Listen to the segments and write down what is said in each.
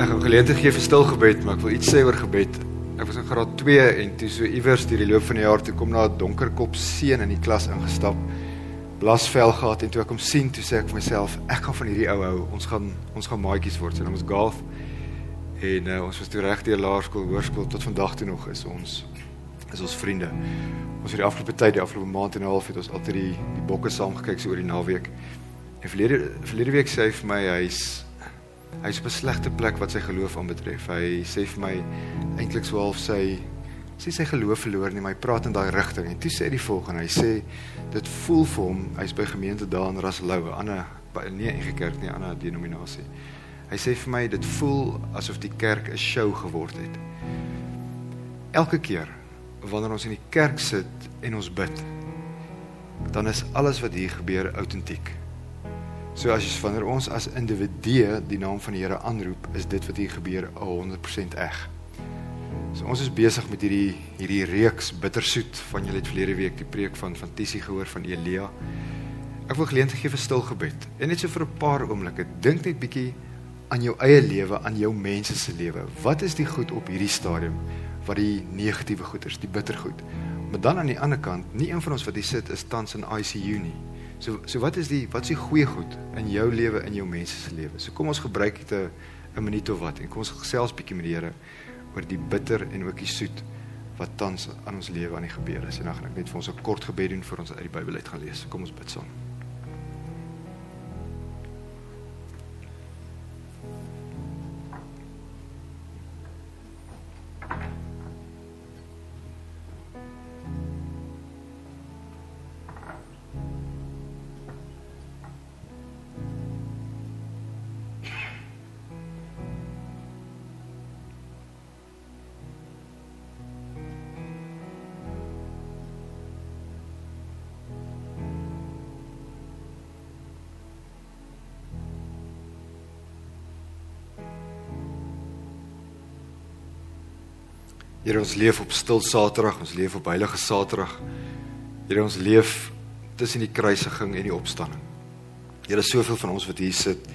Ek gaan geleentheid gee vir stil gebed, maar ek wil iets sê oor gebed. Ek was in graad 2 en toe so iewers deur die loop van die jaar toe kom na 'n donker kop seun in die klas ingestap. Blasvel gehad en toe ek hom sien, toe sê ek vir myself, ek gaan van hierdie ou hou. Ons gaan ons gaan maatjies word. Sy naam is Garth. En uh, ons was toe reg deur laerskool, hoërskool tot vandag toe nog is ons is ons vriende. Ons het die afgelope tyd, die afgelope maand en 'n half het ons altyd die die bokke saam gekyk so oor die naweek. En verlede verlede week sê hy vir my hy's hy's op 'n slegte plek wat sy geloof aanbetref. Hy sê vir my eintlik so half sy sê sy geloof verloor nie, maar hy praat in daai rigting. En toe sê hy die volgende, hy sê dit voel vir hom hy's by gemeente daar in Raslou, 'n ander nie 'n kerk nie, 'n ander denominasie. Hy sê vir my dit voel asof die kerk 'n show geword het. Elke keer wanneer ons in die kerk sit en ons bid, dan is alles wat hier gebeur autentiek. So as jy wanneer ons as individue die naam van die Here aanroep, is dit wat hier gebeur 100% eg. So ons is besig met hierdie hierdie reeks bittersoet van julle het verlede week die preek van van Tisie gehoor van Elia. Ek wil geleentheid gee vir stil gebed. En net so vir 'n paar oomblikke, dink net bietjie aan jou eie lewe, aan jou mense se lewe. Wat is die goed op hierdie stadium? Wat die negatiewe goeders, die bittergoed. Maar dan aan die ander kant, nie een van ons wat hier sit is tans in ICU nie. So so wat is die wat is die goeie goed in jou lewe en jou mense se lewe? So kom ons gebruik dit 'n 'n minuut of wat en kom ons gesels bietjie met die Here oor die bitter en ook die soet wat tans aan ons lewe aan die gebeur is. En dan gaan ek net vir ons 'n kort gebed doen vir ons uit die Bybel uit gaan lees. Kom ons bid saam. Here ons leef op stil Saterdag, ons leef op heilige Saterdag. Here ons leef tussen die kruisiging en die opstanding. Here soveel van ons wat hier sit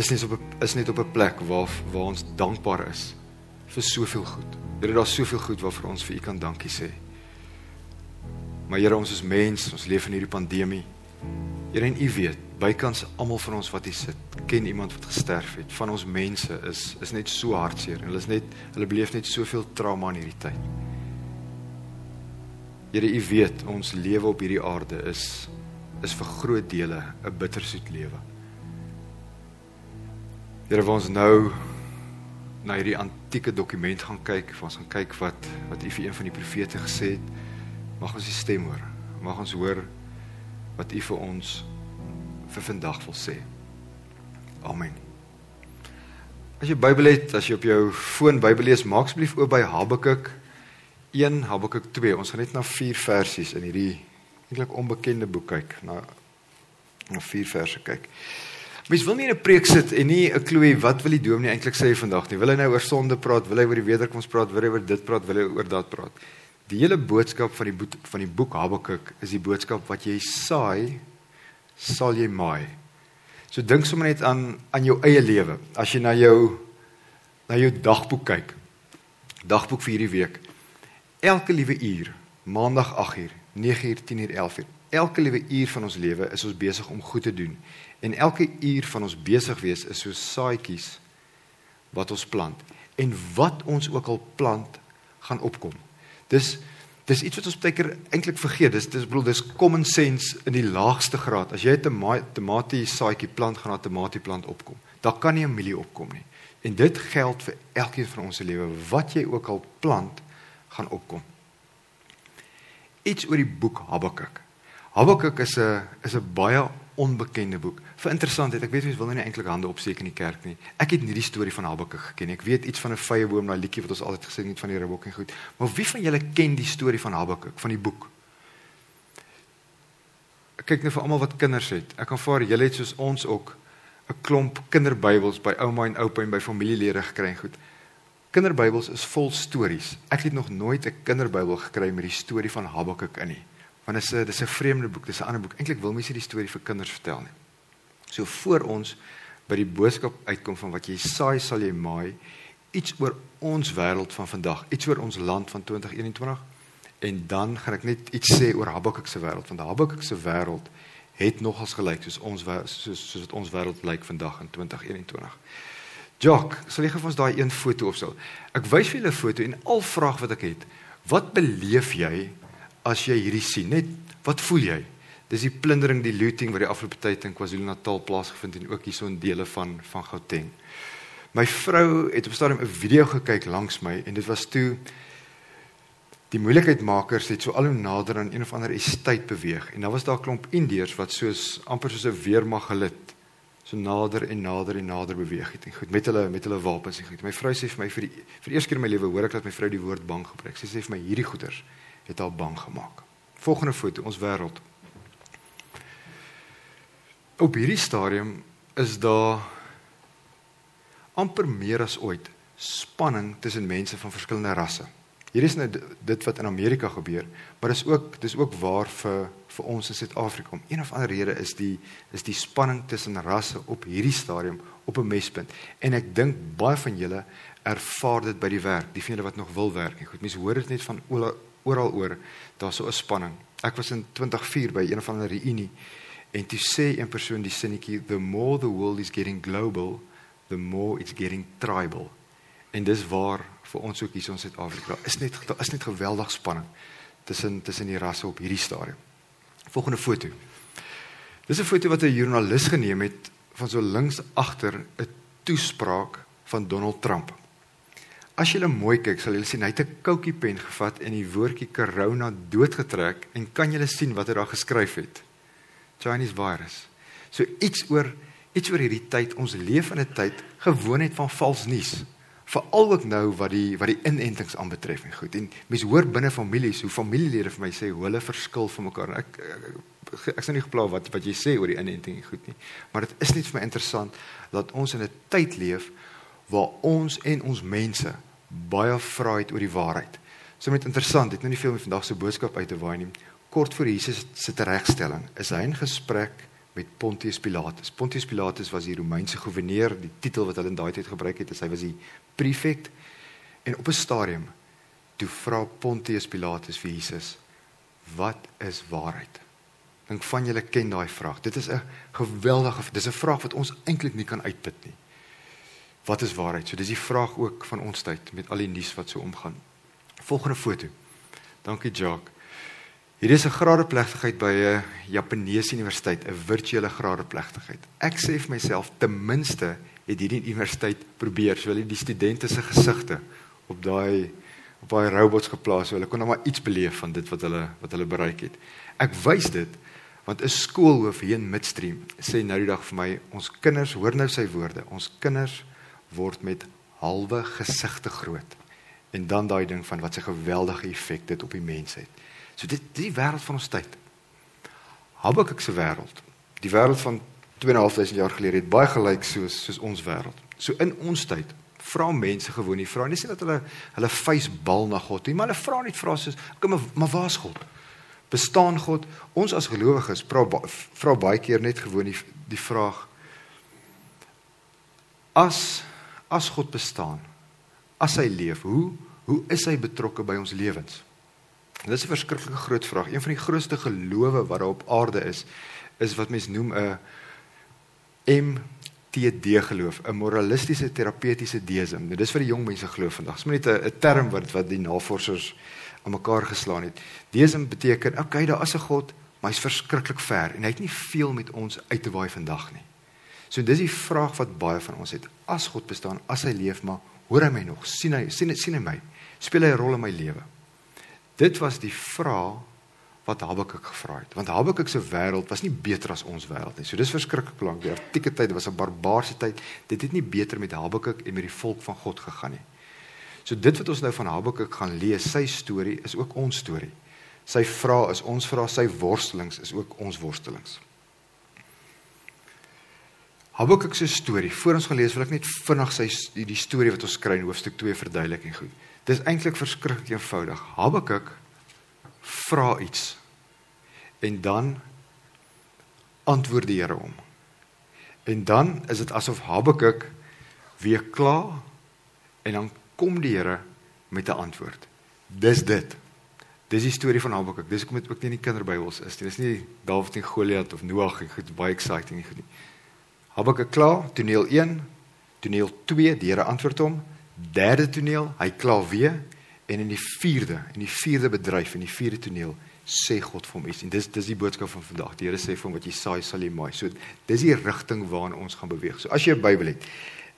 is net op is net op 'n plek waar waar ons dankbaar is vir soveel goed. Here daar's soveel goed waarvoor ons vir U kan dankie sê. Maar Here ons is mens, ons leef in hierdie pandemie. Here en U weet, bykans almal van ons wat hier sit, ken iemand wat gesterf het. Van ons mense is is net so hartseer en hulle is net hulle beleef net soveel trauma in hierdie tyd. Here, U weet ons lewe op hierdie aarde is is vir groot dele 'n bittersoet lewe. Here, waar ons nou na hierdie antieke dokument gaan kyk, ons gaan kyk wat wat U vir een van die profete gesê het, mag ons die stem hoor. Mag ons hoor wat U vir ons vir vandag wil sê. Amen. As jy Bybel het, as jy op jou foon Bybel lees, maak asseblief oop by Habakuk 1 Habakuk 2. Ons gaan net na vier versies in hierdie eintlik onbekende boek kyk, na na vier verse kyk. Mens wil nie in 'n preek sit en nie 'n kloei wat wil die dominee eintlik sê vandag nie. Wil hy nou oor sonde praat, wil hy oor die wederkoms praat, wil hy oor dit praat, wil hy oor dat praat. Die hele boodskap van die boek van die boek Habakuk is die boodskap wat jy saai, sal jy maai. So dink sommer net aan aan jou eie lewe. As jy na jou na jou dagboek kyk. Dagboek vir hierdie week. Elke liewe uur, maandag 8uur, 9uur, 10uur, 11uur. Elke liewe uur van ons lewe is ons besig om goed te doen. En elke uur van ons besig wees is so saadjies wat ons plant. En wat ons ook al plant, gaan opkom. Dis dis iets wat ons baie keer eintlik vergeet. Dis dis bedoel dis common sense in die laagste graad. As jy 'n toma tamatie saadjie plant, gaan 'n tamatie plant opkom. Daar kan nie 'n mielie opkom nie. En dit geld vir elkeen van ons se lewe. Wat jy ook al plant, gaan opkom. Iets oor die boek Habakuk. Habakuk is 'n is 'n baie onbekende boek. Vir interessantheid, ek weet mense wil nou nie eintlik hande opsteek in die kerk nie. Ek het nie die storie van Habakuk geken nie. Ek weet iets van 'n vrye boom, daai liedjie wat ons altyd gesing het van die ribok en goed. Maar wie van julle ken die storie van Habakuk, van die boek? Ek kyk net vir almal wat kinders het. Ek aanvaar julle het soos ons ook 'n klomp kinderbybels by ouma en oupa en by familielede gekry en goed. Kinderbybels is vol stories. Ek het nog nooit 'n kinderbybel gekry met die storie van Habakuk in nie. Want dit is 'n dis 'n vreemde boek, dis 'n ander boek. Eintlik wil mense die storie vir kinders vertel nie. So voor ons by die boodskap uitkom van wat jy saai sal jy maai iets oor ons wêreld van vandag, iets oor ons land van 2021 en dan gaan ek net iets sê oor Habakuk se wêreld want Habakuk se wêreld het nogals gelyk soos ons soos soos wat ons wêreld lyk vandag in 2021. Jock, sal jy gou vir ons daai een foto opstel? Ek wys vir julle 'n foto en al vraag wat ek het, wat beleef jy as jy hierdie sien? Net wat voel jy? Dis die plundering, die looting wat die afgelope tyd in KwaZulu-Natal plaasgevind en ook hierso in dele van van Gauteng. My vrou het op stadium 'n video gekyk langs my en dit was toe die moeilikheidmakers het so al hoe nader aan een of ander estate beweeg en dan was daar 'n klomp Indiërs wat soos amper soos 'n weermag gelid so nader en nader en nader beweeg het en goed met hulle met hulle wapens en goed. My vrou sê vir my vir die vir die eerste keer in my lewe hoor ek dat my vrou die woord bang gebruik. Sy sê vir my hierdie goeters het haar bang gemaak. Volgende foto, ons wêreld. Op hierdie stadium is daar amper meer as ooit spanning tussen mense van verskillende rasse. Hier is nou dit wat in Amerika gebeur, maar dis ook dis ook waar vir vir ons in Suid-Afrika. Om een of ander rede is die is die spanning tussen rasse op hierdie stadium op 'n mespunt. En ek dink baie van julle ervaar dit by die werk, die van julle wat nog wil werk. En goed, mense hoor dit net van oral oor, daar's so 'n spanning. Ek was in 2004 by een of ander reunie en toe sê 'n persoon die sinnetjie the more the world is getting global, the more it's getting tribal. En dis waar vir ons ook hier in Suid-Afrika. Is net daar is net geweldig spanning tussen tussen die rasse op hierdie stadium. Volgende foto. Dis 'n foto wat 'n joernalis geneem het van so links agter 'n toespraak van Donald Trump. As jy mooi kyk, sal jy sien hy het 'n koutjie pen gevat en die woordjie corona doodgetrek en kan jy sien wat hy daar geskryf het? Chinese virus. So iets oor iets oor hierdie tyd, ons leef in 'n tyd gewoon net van vals nuus veral ook nou wat die wat die inentings aanbetref en goed. En mense hoor binne families hoe familielede vir my sê hoe hulle verskil van mekaar. Ek ek ek sien nie gepla wat wat jy sê oor die inenting en goed nie. Maar dit is net vir my interessant dat ons in 'n tyd leef waar ons en ons mense baie vra het oor die waarheid. So met interessant, dit nou nie veel meer vandag se boodskap uit te waai nie. Kort voor Jesus se teregstelling is hy in gesprek met Pontius Pilatus. Pontius Pilatus was die Romeinse goewerneur, die titel wat hulle in daai tyd gebruik het, is hy was die prefect en op 'n stadium toe vra Pontius Pilatus vir Jesus, "Wat is waarheid?" Dink van julle ken daai vraag. Dit is 'n geweldige dis 'n vraag wat ons eintlik nie kan uitput nie. Wat is waarheid? So dis die vraag ook van ons tyd met al die nuus wat so omgaan. Volgende foto. Dankie Jacques. Hier is 'n gradeplegtigheid by 'n Japaneese universiteit, 'n virtuele gradeplegtigheid. Ek sê vir myself ten minste het hierdie universiteit probeer, so hulle die studente se gesigte op daai op daai robots geplaas, so hulle kon nou maar iets beleef van dit wat hulle wat hulle bereik het. Ek wys dit want 'n skoolhoof hier in Midstream sê nou die dag vir my, ons kinders, hoor nou sy woorde, ons kinders word met halwe gesigte groot. En dan daai ding van wat 'n geweldige effek dit op die mens het. So dit die wêreld van ons tyd. Habakuk se wêreld. Die wêreld van 2.500 jaar gelede het baie gelyk soos soos ons wêreld. So in ons tyd vra mense gewoon nie vra nie sê dat hulle hulle feesbal na God nie, maar hulle vra net vra soos kom maar, maar waar is God? Bestaan God? Ons as gelowiges vra vra baie keer net gewoon die, die vraag as as God bestaan, as hy leef, hoe hoe is hy betrokke by ons lewens? Dit is 'n verskriklike groot vraag. Een van die grootste gelowe wat daar op aarde is, is wat mense noem 'n MTD geloof, 'n moralistiese terapeutiese deism. Nou dis vir die jong mense glo vandag. Dis net 'n term wat wat die navorsers aan mekaar geslaan het. Deism beteken, okay, daar is 'n God, maar hy's verskriklik ver en hy het nie veel met ons uit te waai vandag nie. So dis die vraag wat baie van ons het. As God bestaan, as hy leef, maar hoor hy my nog? sien hy sien, sien hy my? Speel hy 'n rol in my lewe? Dit was die vraag wat Habakuk gevra het. Want Habakuk se wêreld was nie beter as ons wêreld nie. So dis verskriklik lank. Die antieke tyd was 'n barbaarse tyd. Dit het nie beter met Habakuk en met die volk van God gegaan nie. So dit wat ons nou van Habakuk gaan lees, sy storie is ook ons storie. Sy vrae is ons vrae, sy worstelings is ook ons worstelings. Habakuk se storie. Voor ons gaan lees, wil ek net vinnig sy die storie wat ons kry in hoofstuk 2 verduidelik en goed. Dis eintlik verskriklik eenvoudig. Habakuk vra iets en dan antwoord die Here hom. En dan is dit asof Habakuk weer kla en dan kom die Here met 'n antwoord. Dis dit. Dis die storie van Habakuk. Dis kom dit ook nie in die kinderbybels is nie. Dis nie Dawid en Goliat of Noag en goed baie exciting nie goed nie. Habakuk kla, toneel 1, toneel 2, die Here antwoord hom. Derde toneel, hy kla weer en in die vierde, in die vierde bedryf, in die vierde toneel sê God vir hom iets. En dis dis die boodskap van vandag. Die Here sê vir hom wat jy saai sal jy maai. So dis die rigting waarna ons gaan beweeg. So as jy 'n Bybel het,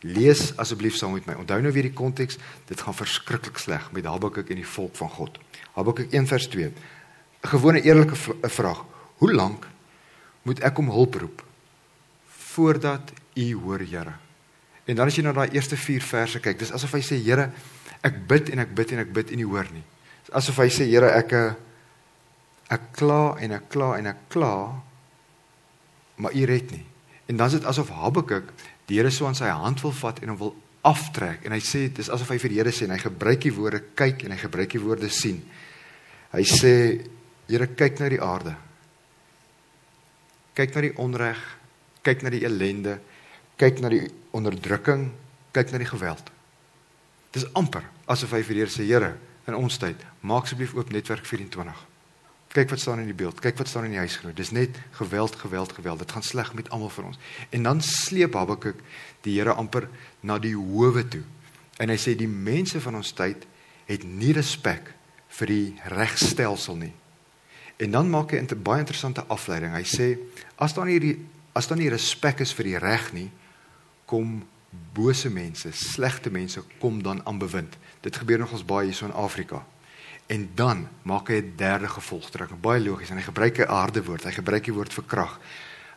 lees asseblief saam met my. Onthou nou weer die konteks. Dit gaan verskriklik sleg met Habakuk en die volk van God. Habakuk 1 vers 2. 'n Gewone eerlike vraag. Hoe lank moet ek om hulp roep voordat U hoor, Here? En dan as jy na daai eerste 4 verse kyk, dis asof hy sê, Here, ek bid en ek bid en ek bid en U hoor nie. Dis asof hy sê, Here, ek ek kla en ek kla en ek kla, maar U red nie. En dan is dit asof Habakuk die Here so aan sy hand wil vat en hom wil aftrek en hy sê dis asof hy vir die Here sê en hy gebruik die woorde kyk en hy gebruik die woorde sien. Hy sê Here kyk na die aarde. Kyk na die onreg, kyk na die ellende, kyk na die onderdrukking, kyk na die geweld. Dis amper asof hy vir die Here Here in ons tyd, maak asseblief oop netwerk 24. Kyk wat staan in die beeld. Kyk wat staan in die huisgenoot. Dis net geweld, geweld, geweld. Dit gaan sleg met almal vir ons. En dan sleep Habakuk die Here amper na die howe toe. En hy sê die mense van ons tyd het nie respek vir die regstelsel nie. En dan maak hy 'n baie interessante afleiding. Hy sê as daar nie as daar nie respek is vir die reg nie, kom bose mense, slegte mense kom dan aan bewind. Dit gebeur nogals baie hier so in Afrika. En dan maak hy 'n derde gevolgtrekking, baie logies en hy gebruik 'n harde woord. Hy gebruik die woord vir krag.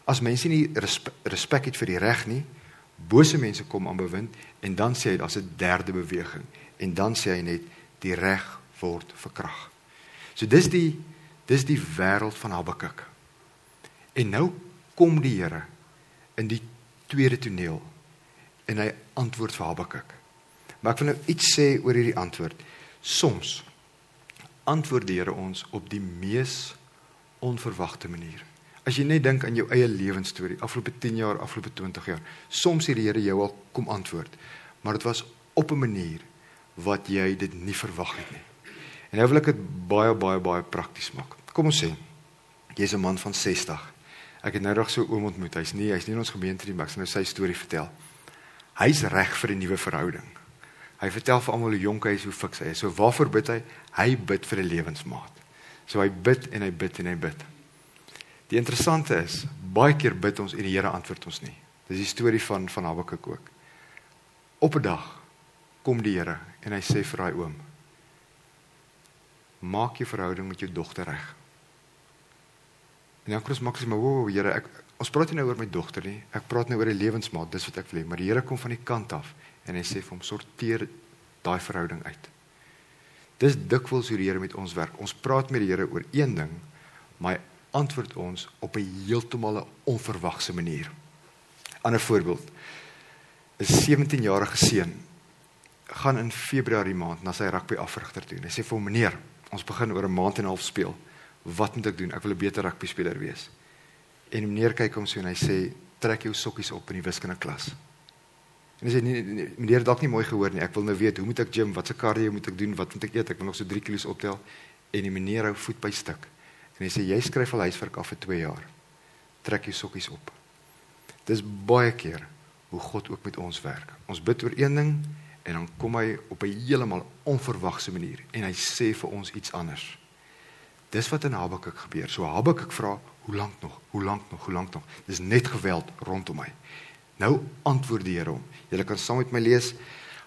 As mense nie respe respek het vir die reg nie, bose mense kom aan bewind en dan sê hy daar's 'n derde beweging en dan sê hy net die reg word verkrag. So dis die dis die wêreld van Habakuk. En nou kom die Here in die tweede toneel en hy antwoord vir Habakuk. Maar ek wil nou iets sê oor hierdie antwoord. Soms antwoord die Here ons op die mees onverwagte manier. As jy net dink aan jou eie lewensstorie, afgelope 10 jaar, afgelope 20 jaar, soms het die Here jou al kom antwoord, maar dit was op 'n manier wat jy dit nie verwag het nie. En nou wil ek dit baie baie baie prakties maak. Kom ons sê jy's 'n man van 60. Ek het nou reg so oom ontmoet. Hy's nie hy's nie in ons gemeente nie, maar ek sal nou sy storie vertel. Hy's reg vir 'n nuwe verhouding. Hy vertel vir almal hoe jonk hy is, hoe fiks hy is. So waarvoor bid hy? Hy bid vir 'n lewensmaat. So hy bid en hy bid en hy bid. Die interessante is, baie keer bid ons en die Here antwoord ons nie. Dis die storie van van Habakuk ook. Op 'n dag kom die Here en hy sê vir daai oom: "Maak jou verhouding met jou dogter reg." En dan kros maak hy maar, "O, Here, ek ons praat nie nou oor my dogter nie. Ek praat nou oor 'n lewensmaat. Dis wat ek wil hê." Maar die Here kom van die kant af en hy sê vir hom sorteer daai verhouding uit. Dis dikwels hoe die Here met ons werk. Ons praat met die Here oor een ding, maar hy antwoord ons op 'n heeltemal onverwagse manier. Ander voorbeeld. 'n 17-jarige seun gaan in Februarie maand na sy rugby afrigter toe. Hy sê vir hom: "Meneer, ons begin oor 'n maand en 'n half speel. Wat moet ek doen? Ek wil 'n beter rugby speler wees." En die meneer kyk hom so en hy sê: "Trek jou sokkies op in die wiskunde klas." En hy sê nee, nee, nee meneer dalk nie mooi gehoor nie. Ek wil nou weet hoe moet ek gym, watse cardio moet ek doen, wat moet ek eet? Ek wil nog so 3 kg optel. En die meneer hou voet by stuk. En hy sê jy skryf al huiswerk af vir 2 jaar. Trek jou sokkies op. Dis baie keer hoe God ook met ons werk. Ons bid oor een ding en dan kom hy op 'n heeltemal onverwagse manier en hy sê vir ons iets anders. Dis wat in Habakuk gebeur. So Habakuk vra, hoe lank nog? Hoe lank nog? Hoe lank nog? Dis net geweld rondom my. Nou antwoord die Here hom. Julle kan saam met my lees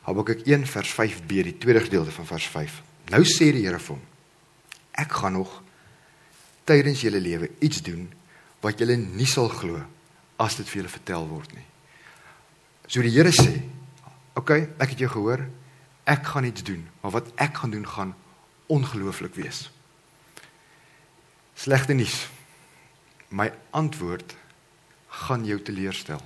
Habakuk 1 vers 5b, die tweede gedeelte van vers 5. Nou sê die Here vir hom: Ek gaan nog tydens julle lewe iets doen wat julle nie sal glo as dit vir julle vertel word nie. So die Here sê: "Oké, okay, ek het jou gehoor. Ek gaan iets doen, maar wat ek gaan doen gaan ongelooflik wees." Slegte nuus. My antwoord gaan jou teleurstel.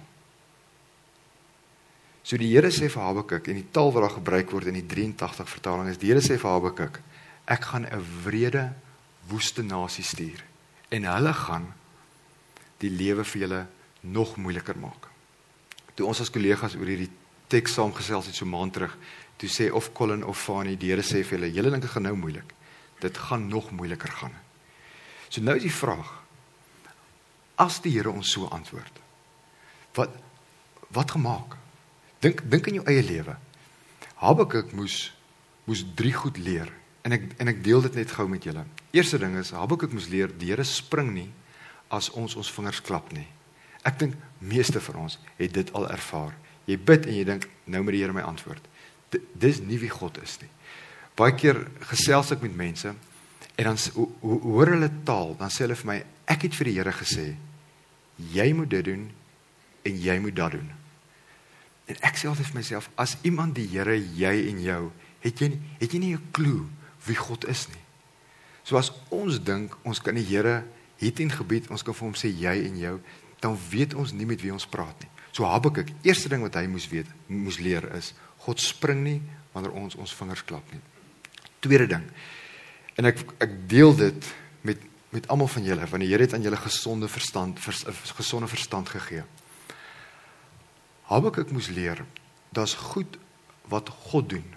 So die Here sê vir Habakuk en die taal wat daar gebruik word in die 83 vertaling is die Here sê vir Habakuk ek gaan 'n wrede woeste nasie stuur en hulle gaan die lewe vir julle nog moeiliker maak. Toe ons as kollegas oor hierdie teks saamgesels het so maand terug, toe sê of Colin of Fanny, die Here sê vir hulle, julle dink dit gaan nou moeilik. Dit gaan nog moeiliker gaan. So nou is die vraag: As die Here ons so antwoord, wat wat gemaak? Dink dink in jou eie lewe. Habakuk moes moes drie goed leer en ek en ek deel dit net gou met julle. Eerste ding is Habakuk moes leer die Here spring nie as ons ons vingers klap nie. Ek dink meeste van ons het dit al ervaar. Jy bid en jy dink nou moet die Here my antwoord. D dis nie wie God is nie. Baie keer gesels ek met mense en dan hoor hulle taal, dan sê hulle vir my ek het vir die Here gesê jy moet dit doen en jy moet dat doen. En ek sê altyd vir myself as iemand die Here jy en jou, het jy het jy nie 'n klou wie God is nie. So as ons dink ons kan die Here het in gebied ons kan vir hom sê jy en jou dan weet ons nie met wie ons praat nie. So Habakuk, eerste ding wat hy moes weet, moes leer is God spring nie wanneer ons ons vingers klap nie. Tweede ding. En ek ek deel dit met met almal van julle want die Here het aan julle gesonde verstand vers, gesonde verstand gegee. Habakuk moes leer dat's goed wat God doen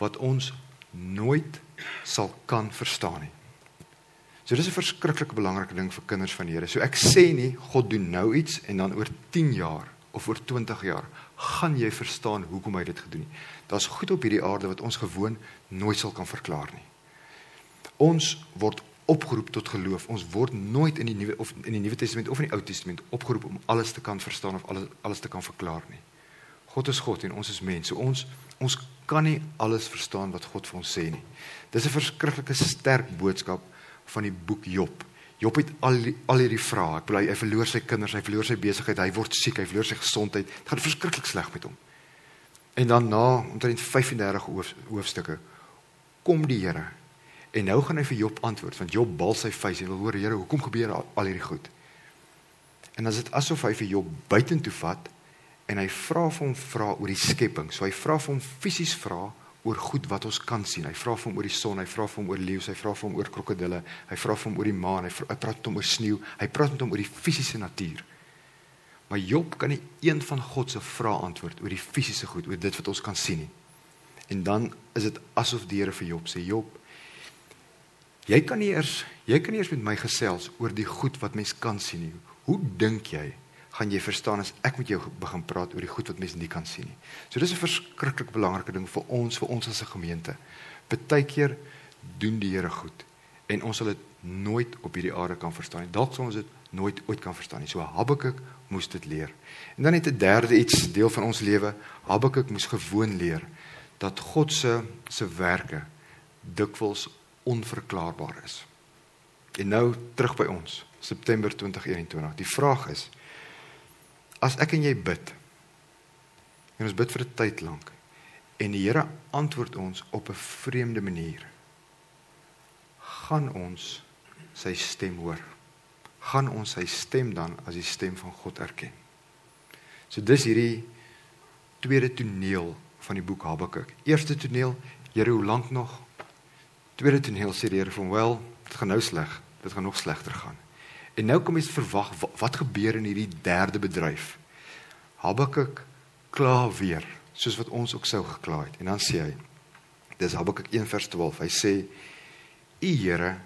wat ons nooit sal kan verstaan nie. So dis 'n verskriklike belangrike ding vir kinders van die Here. So ek sê nie God doen nou iets en dan oor 10 jaar of oor 20 jaar gaan jy verstaan hoekom hy dit gedoen het. Daar's goed op hierdie aarde wat ons gewoon nooit sal kan verklaar nie. Ons word opgeroep tot geloof. Ons word nooit in die nuwe of in die Nuwe Testament of in die Ou Testament opgeroep om alles te kan verstaan of alles alles te kan verklaar nie. God is God en ons is mense. Ons ons kan nie alles verstaan wat God vir ons sê nie. Dis 'n verskriklike sterk boodskap van die boek Job. Job het al die, al hierdie vrae. Ek bly hy verloor sy kinders, hy verloor sy besigheid, hy word siek, hy verloor sy gesondheid. Dit gaan verskriklik sleg met hom. En dan na omtrent 35 hoofstukke kom die Here. En nou gaan hy vir Job antwoord want Job bal sy vuis en wil hoor Here, hoekom gebeur al, hierdie goed? En dan is dit asof hy vir Job buitentoe vat en hy vra vir hom vra oor die skepping. So hy vra vir hom fisies vra oor goed wat ons kan sien. Hy vra vir hom oor die son, hy vra vir hom oor leeu's, hy vra vir hom oor krokodille, hy vra vir hom oor die maan, hy, hy praat met hom oor sneeu, hy praat met hom oor die fisiese natuur. Maar Job kan nie een van God se vrae antwoord oor die fisiese goed, oor dit wat ons kan sien nie. En dan is dit asof die Here vir Job sê, Job, jy kan nie eers jy kan nie eers met my gesels oor die goed wat mens kan sien nie. Hoe dink jy gaan jy verstaan as ek met jou begin praat oor die goed wat mense nie kan sien nie. So dis 'n verskriklik belangrike ding vir ons, vir ons as 'n gemeente. Partykeer doen die Here goed en ons sal dit nooit op hierdie aarde kan verstaan nie. Dalk sal ons dit nooit ooit kan verstaan nie. So Habakuk moes dit leer. En dan het 'n derde iets deel van ons lewe. Habakuk moes gewoon leer dat God se se werke dikwels onverklaarbaar is. En nou terug by ons, September 2021. Die vraag is as ek en jy bid en ons bid vir 'n tyd lank en die Here antwoord ons op 'n vreemde manier gaan ons sy stem hoor gaan ons sy stem dan as die stem van God erken so dis hierdie tweede toneel van die boek Habakuk eerste toneel Here hoe lank nog tweede toneel sê die Here van wel dit gaan nou sleg dit gaan nog slegter gaan En nou kom jy verwag wat, wat gebeur in hierdie derde bedryf. Habakuk kla weer, soos wat ons ook sou gekla het. En dan sê hy, dis Habakuk 1:12. Hy sê: "U Here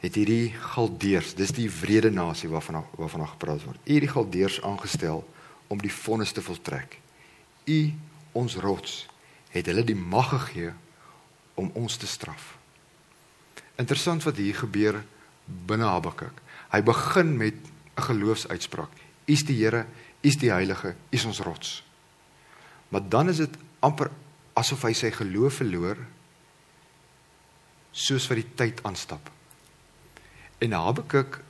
het hierdie Galdeers, dis die wrede nasie waarvan waarvan gepraat word. U het die Galdeers aangestel om die vonnis te voltrek. U ons rots het hulle die mag gegee om ons te straf." Interessant wat hier gebeur binne Habakuk. Hy begin met 'n geloofsuitspraak. U is die Here, U is die Heilige, U is ons rots. Maar dan is dit amper asof hy sy geloof verloor soos wat die tyd aanstap. En Habakuk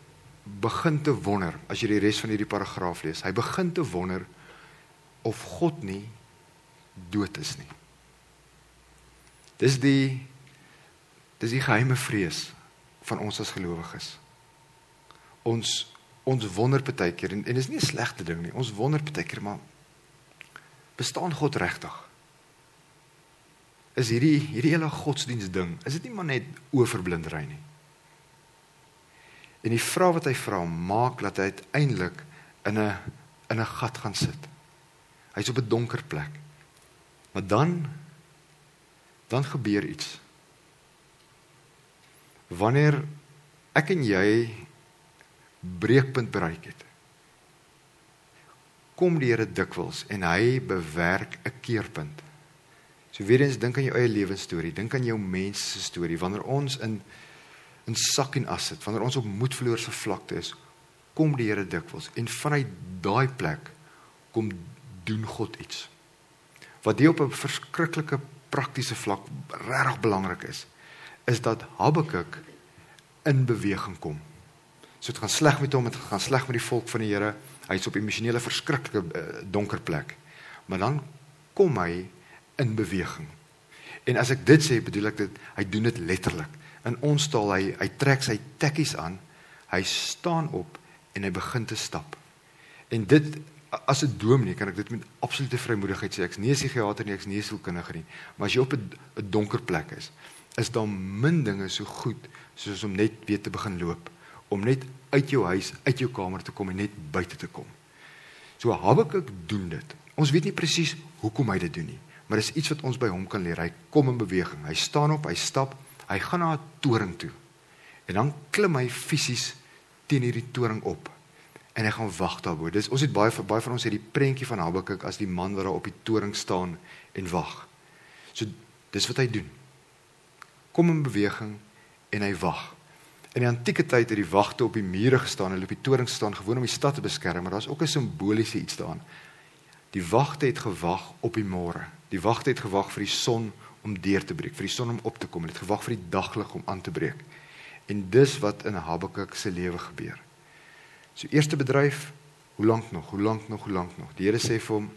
begin te wonder as jy die res van hierdie paragraaf lees. Hy begin te wonder of God nie dood is nie. Dis die dis die geheime vrees van ons as gelowiges ons ons wonder baie keer en, en dis nie 'n slegte ding nie. Ons wonder baie keer maar bestaan God regtig? Is hierdie hierdie hele godsdiens ding, is dit nie maar net oorverblindery nie? En die vraag wat hy vra maak dat hy uiteindelik in 'n in 'n gat gaan sit. Hy's op 'n donker plek. Maar dan dan gebeur iets. Wanneer ek en jy breekpunt bereik het, kom die Here dikwels en hy bewerk 'n keerpunt. So weer eens dink aan jou eie lewensstorie, dink aan jou mens se storie wanneer ons in in sak en as sit, wanneer ons op moedverloorse vlakte is, kom die Here dikwels en vanuit daai plek kom doen God iets. Wat hier op 'n verskriklike praktiese vlak regtig belangrik is, is dat Habakuk in beweging kom. So dit gaan sleg met hom, dit gaan sleg met die volk van die Here. Hy's op 'n emosionele verskriklike uh, donker plek. Maar dan kom hy in beweging. En as ek dit sê, bedoel ek dit hy doen dit letterlik. In ons taal hy hy trek sy tekkies aan, hy staan op en hy begin te stap. En dit as 'n dominee kan ek dit met absolute vrymoedigheid sê. Ek's nie 'n psigiater nie, ek's nie 'n sielkundige nie, maar as jy op 'n donker plek is, is daar min dinge so goed soos om net weer te begin loop, om net uit jou huis, uit jou kamer te kom en net buite te kom. So Habakuk doen dit. Ons weet nie presies hoekom hy dit doen nie, maar dis iets wat ons by hom kan leer. Hy kom in beweging. Hy staan op, hy stap, hy gaan na 'n toring toe. En dan klim hy fisies teen hierdie toring op en hy gaan wag daarbo. Dis ons het baie baie van ons het die prentjie van Habakuk as die man wat daar op die toring staan en wag. So dis wat hy doen. Kom in beweging en hy wag. In die antieke tyd het die wagte op die mure gestaan, hulle op die toring staan gewoon om die stad te beskerm, maar daar's ook 'n simboliese iets daarin. Die wagte het gewag op die môre. Die wagte het gewag vir die son om deur te breek, vir die son om op te kom. Hulle het gewag vir die daglig om aan te breek. En dis wat in Habakuk se lewe gebeur. So eerste bedryf, hoe lank nog? Hoe lank nog? Hoe lank nog? Die Here sê vir hom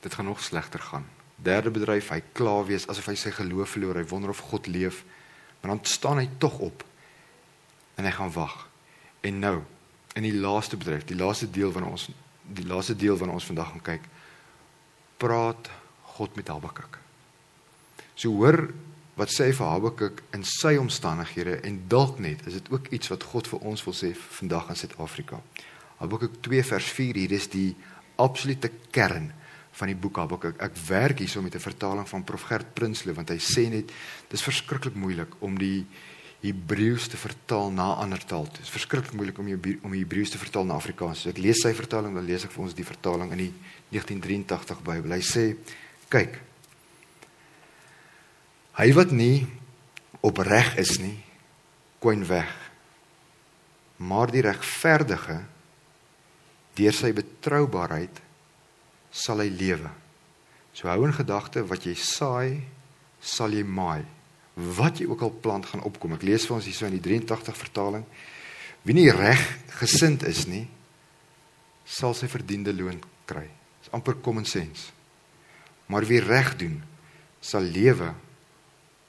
dit gaan nog slegter gaan. Derde bedryf, hy kla wees asof hy sy geloof verloor, hy wonder of God leef. Maar dan staan hy tog op en hy gaan wag. En nou, in die laaste bedryf, die laaste deel van ons die laaste deel van ons vandag gaan kyk, praat God met Habakuk. So hoor wat sê vir Habakuk in sy omstandighede en dalk net is dit ook iets wat God vir ons wil sê vandag in Suid-Afrika. Habakuk 2 vers 4 hier is die absolute kern van die boek Habakuk. Ek werk hierso met 'n vertaling van Prof Gert Prinsloo want hy sê net dis verskriklik moeilik om die Hebreëus te vertaal na ander taal. Dit is verskriklik moeilik om die om die Hebreëus te vertaal na Afrikaans. So ek lees sy vertaling, dan lees ek vir ons die vertaling in die 1983 Bybel. Hy sê: "Kyk, Hy wat nie opreg is nie, kwyn weg. Maar die regverdige deur sy betroubaarheid sal hy lewe. So hou in gedagte wat jy saai, sal jy maai. Wat jy ook al plant gaan opkom. Ek lees vir ons hierso in die 83 vertaling. Wie nie reg gesind is nie, sal sy verdiende loon kry. Dis amper common sense. Maar wie reg doen, sal lewe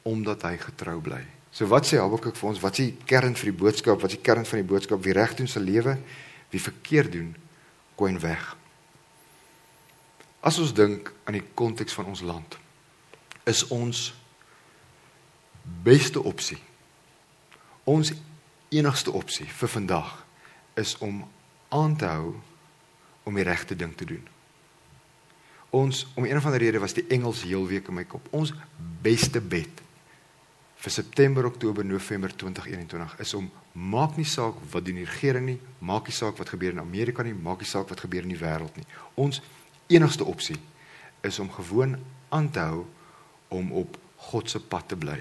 omdat hy getrou bly. So wat sê Habakuk vir ons? Wat is die kern vir die boodskap? Wat is die kern van die boodskap? Wie reg doen se lewe, wie verkeerd doen, kwyn weg. As ons dink aan die konteks van ons land, is ons beste opsie. Ons enigste opsie vir vandag is om aan te hou om die regte ding te doen. Ons om een van die redes was die Engels heel week in my kop. Ons beste bet vir September, Oktober, November 2021 is om maak nie saak wat doen die regering nie, maak nie saak wat gebeur in Amerika nie, maak nie saak wat gebeur in die wêreld nie. Ons enigste opsie is om gewoon aan te hou om op God se pad te bly.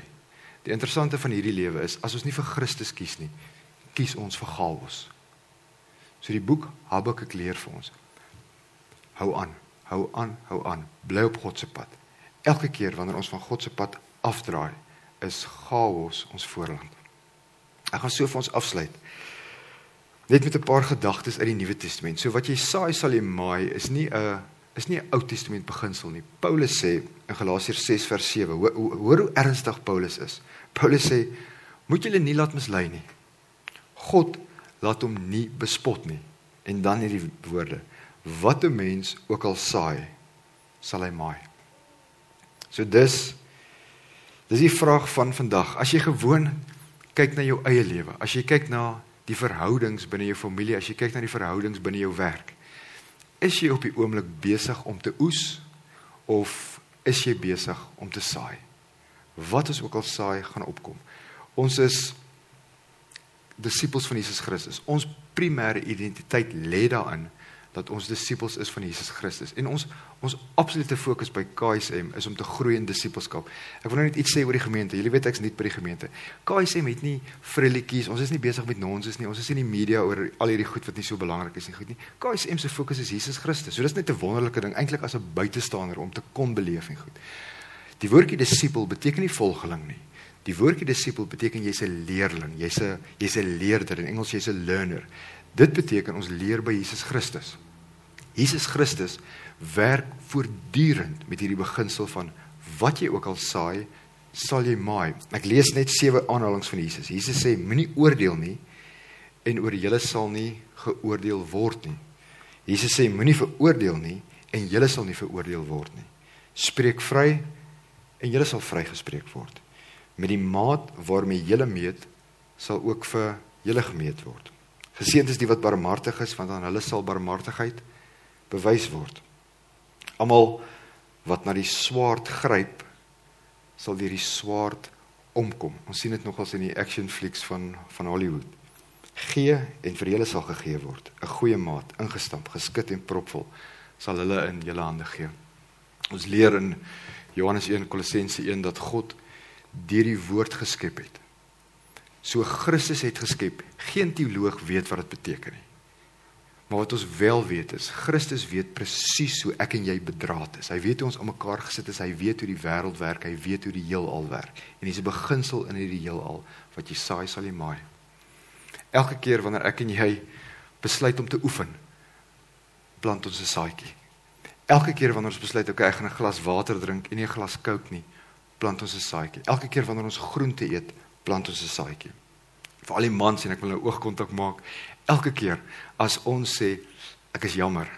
Die interessante van hierdie lewe is as ons nie vir Christus kies nie, kies ons vir chaos. So die boek Habakuk leer vir ons. Hou aan, hou aan, hou aan, bly op God se pad. Elke keer wanneer ons van God se pad afdraai, is chaos ons voorland. Ek gaan so vir ons afsluit. Net met 'n paar gedagtes uit die Nuwe Testament. So wat jy saai sal jy maai is nie 'n is nie 'n Ou Testament beginsel nie. Paulus sê in Galasiërs 6 vers 7, hoor, hoor hoe ernstig Paulus is. Paulus sê moet julle nie laat mislei nie. God laat hom nie bespot nie. En dan hierdie woorde: Wat 'n mens ook al saai, sal hy maai. So dis Dis die vraag van vandag. As jy gewoon kyk na jou eie lewe, as jy kyk na die verhoudings binne jou familie, as jy kyk na die verhoudings binne jou werk. Is jy op die oomblik besig om te oes of is jy besig om te saai? Wat ons ook al saai gaan opkom. Ons is disippels van Jesus Christus. Ons primêre identiteit lê daarin dat ons disippels is van Jesus Christus. En ons ons absolute fokus by KSM is om te groei in disippelskap. Ek wil nou net iets sê oor die gemeente. Julle weet ek's nie by die gemeente. KSM het nie frilletjies. Ons is nie besig met nonsens nie. Ons is nie in die media oor al hierdie goed wat nie so belangrik is nie, goed nie. KSM se fokus is Jesus Christus. So dis net 'n wonderlike ding eintlik as 'n buitestander om te kon beleef en goed. Die woordjie disipel beteken nie volgeling nie. Die woordjie disipel beteken jy's 'n leerling, jy's 'n jy's 'n leerder in Engels jy's 'n learner. Dit beteken ons leer by Jesus Christus. Jesus Christus werk voortdurend met hierdie beginsel van wat jy ook al saai, sal jy maai. Ek lees net sewe aanhalinge van Jesus. Jesus sê moenie oordeel nie en oor julle sal nie geoordeel word nie. Jesus sê moenie veroordeel nie en julle sal nie veroordeel word nie. Spreek vry en julle sal vrygespreek word. Met die maat waarmee julle meet, sal ook vir julle gemeet word. Geseënd is die wat barmhartig is, want aan hulle sal barmhartigheid bewys word. Almal wat na die swaard gryp, sal deur die swaard omkom. Ons sien dit nogals in die action flicks van van Hollywood. Gee en vir julle sal gegee word. 'n Goeie maat, ingestamp, geskit en propvol, sal hulle in julle hande gee. Ons leer in Johannes 1 Kolossense 1 dat God deur die woord geskep het. So Christus het geskep. Geen teoloog weet wat dit beteken nie. Maar wat ons wel weet is Christus weet presies hoe ek en jy bedraad is. Hy weet hoe ons aan mekaar gesit is. Hy weet hoe die wêreld werk. Hy weet hoe die heelal werk. En dis 'n beginsel in hierdie heelal wat jy saai sal jy maai. Elke keer wanneer ek en jy besluit om te oefen, plant ons 'n saadjie. Elke keer wanneer ons besluit okay, ek gaan 'n glas water drink en nie 'n glas Coke nie, plant ons 'n saadjie. Elke keer wanneer ons groente eet, plant ons 'n saadjie. Vir al die mans en ek wil nou oogkontak maak. Elke keer as ons sê ek is jammer,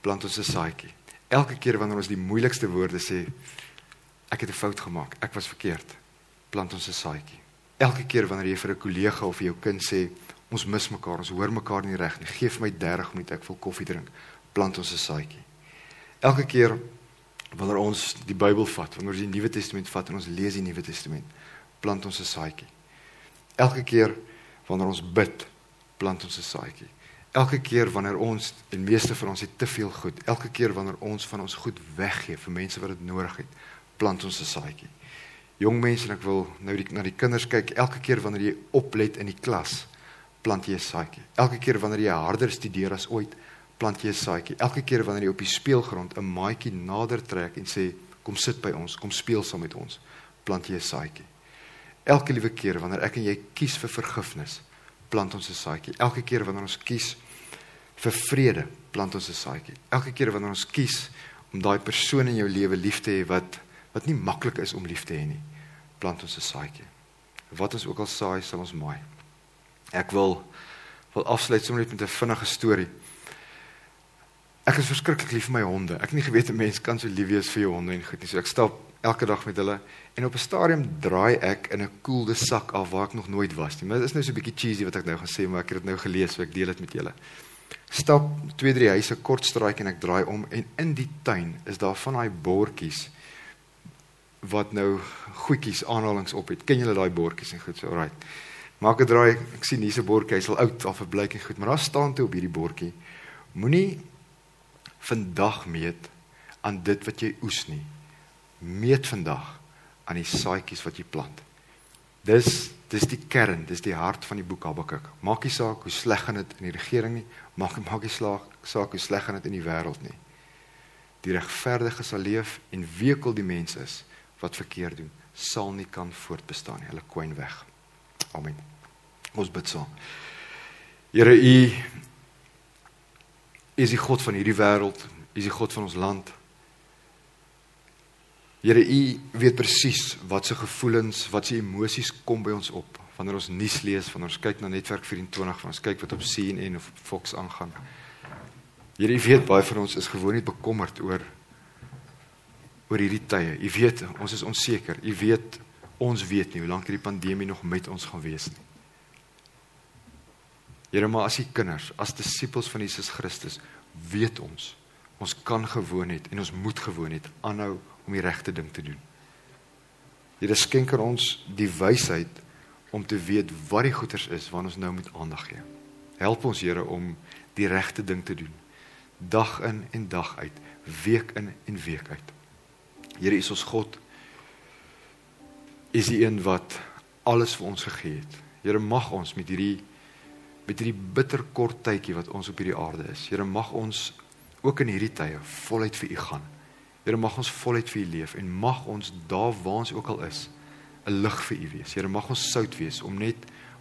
plant ons 'n saadjie. Elke keer wanneer ons die moeilikste woorde sê, ek het 'n fout gemaak, ek was verkeerd, plant ons 'n saadjie. Elke keer wanneer jy vir 'n kollega of vir jou kind sê ons mis mekaar, ons hoor mekaar nie reg nie, gee vir my 30 minute, ek wil koffie drink, plant ons 'n saadjie. Elke keer wanneer ons die Bybel vat, wanneer ons die Nuwe Testament vat en ons lees die Nuwe Testament, plant ons 'n saadjie. Elke keer wanneer ons bid, plant ons 'n saadjie. Elke keer wanneer ons en meeste van ons het te veel goed, elke keer wanneer ons van ons goed weggee vir mense wat dit nodig het, plant ons 'n saadjie. Jong mense, ek wil nou die, na die kinders kyk. Elke keer wanneer jy oplet in die klas, plant jy 'n saadjie. Elke keer wanneer jy harder studeer as ooit, plant jy 'n saadjie. Elke keer wanneer jy op die speelgrond 'n maatjie nader trek en sê, "Kom sit by ons, kom speel saam met ons," plant jy 'n saadjie. Elke liewe keer wanneer ek en jy kies vir vergifnis, plant ons 'n saadjie. Elke keer wanneer ons kies vir vrede, plant ons 'n saadjie. Elke keer wanneer ons kies om daai persoon in jou lewe lief te hê wat wat nie maklik is om lief te hê nie, plant ons 'n saadjie. Wat ons ook al saai, sal ons maai. Ek wil wil afsluit sommer net met 'n vinnige storie. Ek is verskriklik lief vir my honde. Ek het nie geweet 'n mens kan so lief wees vir jou honde en goed nie. So ek stap elke dag met hulle en op 'n stadium draai ek in 'n koelde sak af waar ek nog nooit was nie. Maar dit is nou so 'n bietjie cheesy wat ek nou gaan sê, maar ek het dit nou gelees, so ek deel dit met julle. Stap twee drie huise kort straatjie en ek draai om en in die tuin is daar van daai bordjies wat nou goedjies aanhalings op het. Ken julle daai bordjies en goed so, alright. Maak 'n draai, ek sien hierse bordjie, hy's al oud of verbleik en goed, maar daar staan toe op hierdie bordjie: Moenie vandag meet aan dit wat jy oes nie. Meet vandag aan die saadjies wat jy plant. Dis dis die kern, dis die hart van die boek Habakuk. Maak nie saak hoe sleg gaan dit in die regering nie, maak maak nie saak hoe sleg gaan dit in die wêreld nie. Die regverdige sal leef en weekel die mense is wat verkeerd doen, sal nie kan voortbestaan nie. Hulle kwyn weg. Amen. Ons bid saam. Here U is die God van hierdie wêreld, is die God van ons land. Here, U weet presies wat se gevoelens, wat se emosies kom by ons op wanneer ons nuus lees, wanneer ons kyk na netwerk 24, wanneer ons kyk wat op CNN of Fox aangaan. Here, U weet baie van ons is gewoon nie bekommerd oor oor hierdie tye. U weet, ons is onseker. U weet, ons weet nie hoe lank hierdie pandemie nog met ons gaan wees nie. Here, maar as U kinders, as disippels van Jesus Christus, weet ons ons kan gewoon het en ons moet gewoon het aanhou om die regte ding te doen. Here skenk aan ons die wysheid om te weet wat die goeders is waarna ons nou moet aandag gee. Help ons Here om die regte ding te doen. Dag in en dag uit, week in en week uit. Here is ons God. Is die een wat alles vir ons gegee het. Here mag ons met hierdie met hierdie bitter kort tydjie wat ons op hierdie aarde is. Here mag ons ook in hierdie tye voluit vir U gaan. Here mag ons voluit vir U leef en mag ons daar waar ons ook al is 'n lig vir U wees. Here mag ons sout wees om net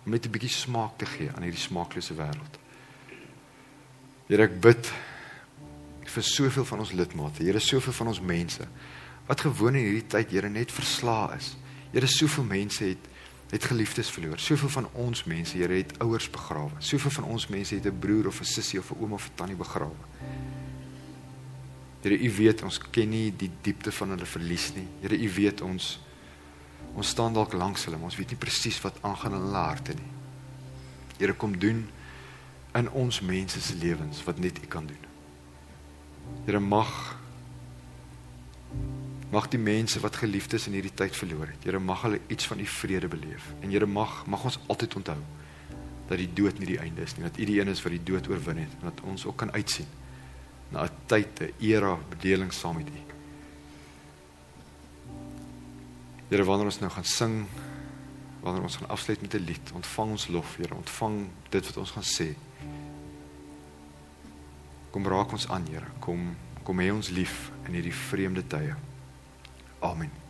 om net 'n bietjie smaak te gee aan hierdie smaaklose wêreld. Here ek bid vir soveel van ons lidmate, Here soveel van ons mense wat gewoon in hierdie tyd Here net verslae is. Here soveel mense het het geliefdes verloor. Soveel van ons mense, Here, het ouers begrawe. Soveel van ons mense het 'n broer of 'n sussie of 'n oom of 'n tannie begrawe. Here, U weet ons ken nie die diepte van hulle verlies nie. Here, U weet ons ons staan dalk langs hulle, maar ons weet nie presies wat aangaan in hulle harte nie. Here, kom doen in ons mense se lewens wat net U kan doen. Here, mag Mag die mense wat geliefdes in hierdie tyd verloor het, Here mag hulle iets van u vrede beleef. En Here mag mag ons altyd onthou dat die dood nie die einde is nie, dat U die een is wat die dood oorwin het en dat ons ook kan uitsien na 'n tyd, 'n era bedeling saam met U. Here, wanneer ons nou gaan sing, wanneer ons gaan afsluit met 'n lied, ontvang ons lof, Here, ontvang dit wat ons gaan sê. Kom raak ons aan, Here. Kom kom hê ons lief in hierdie vreemde tye. Amen.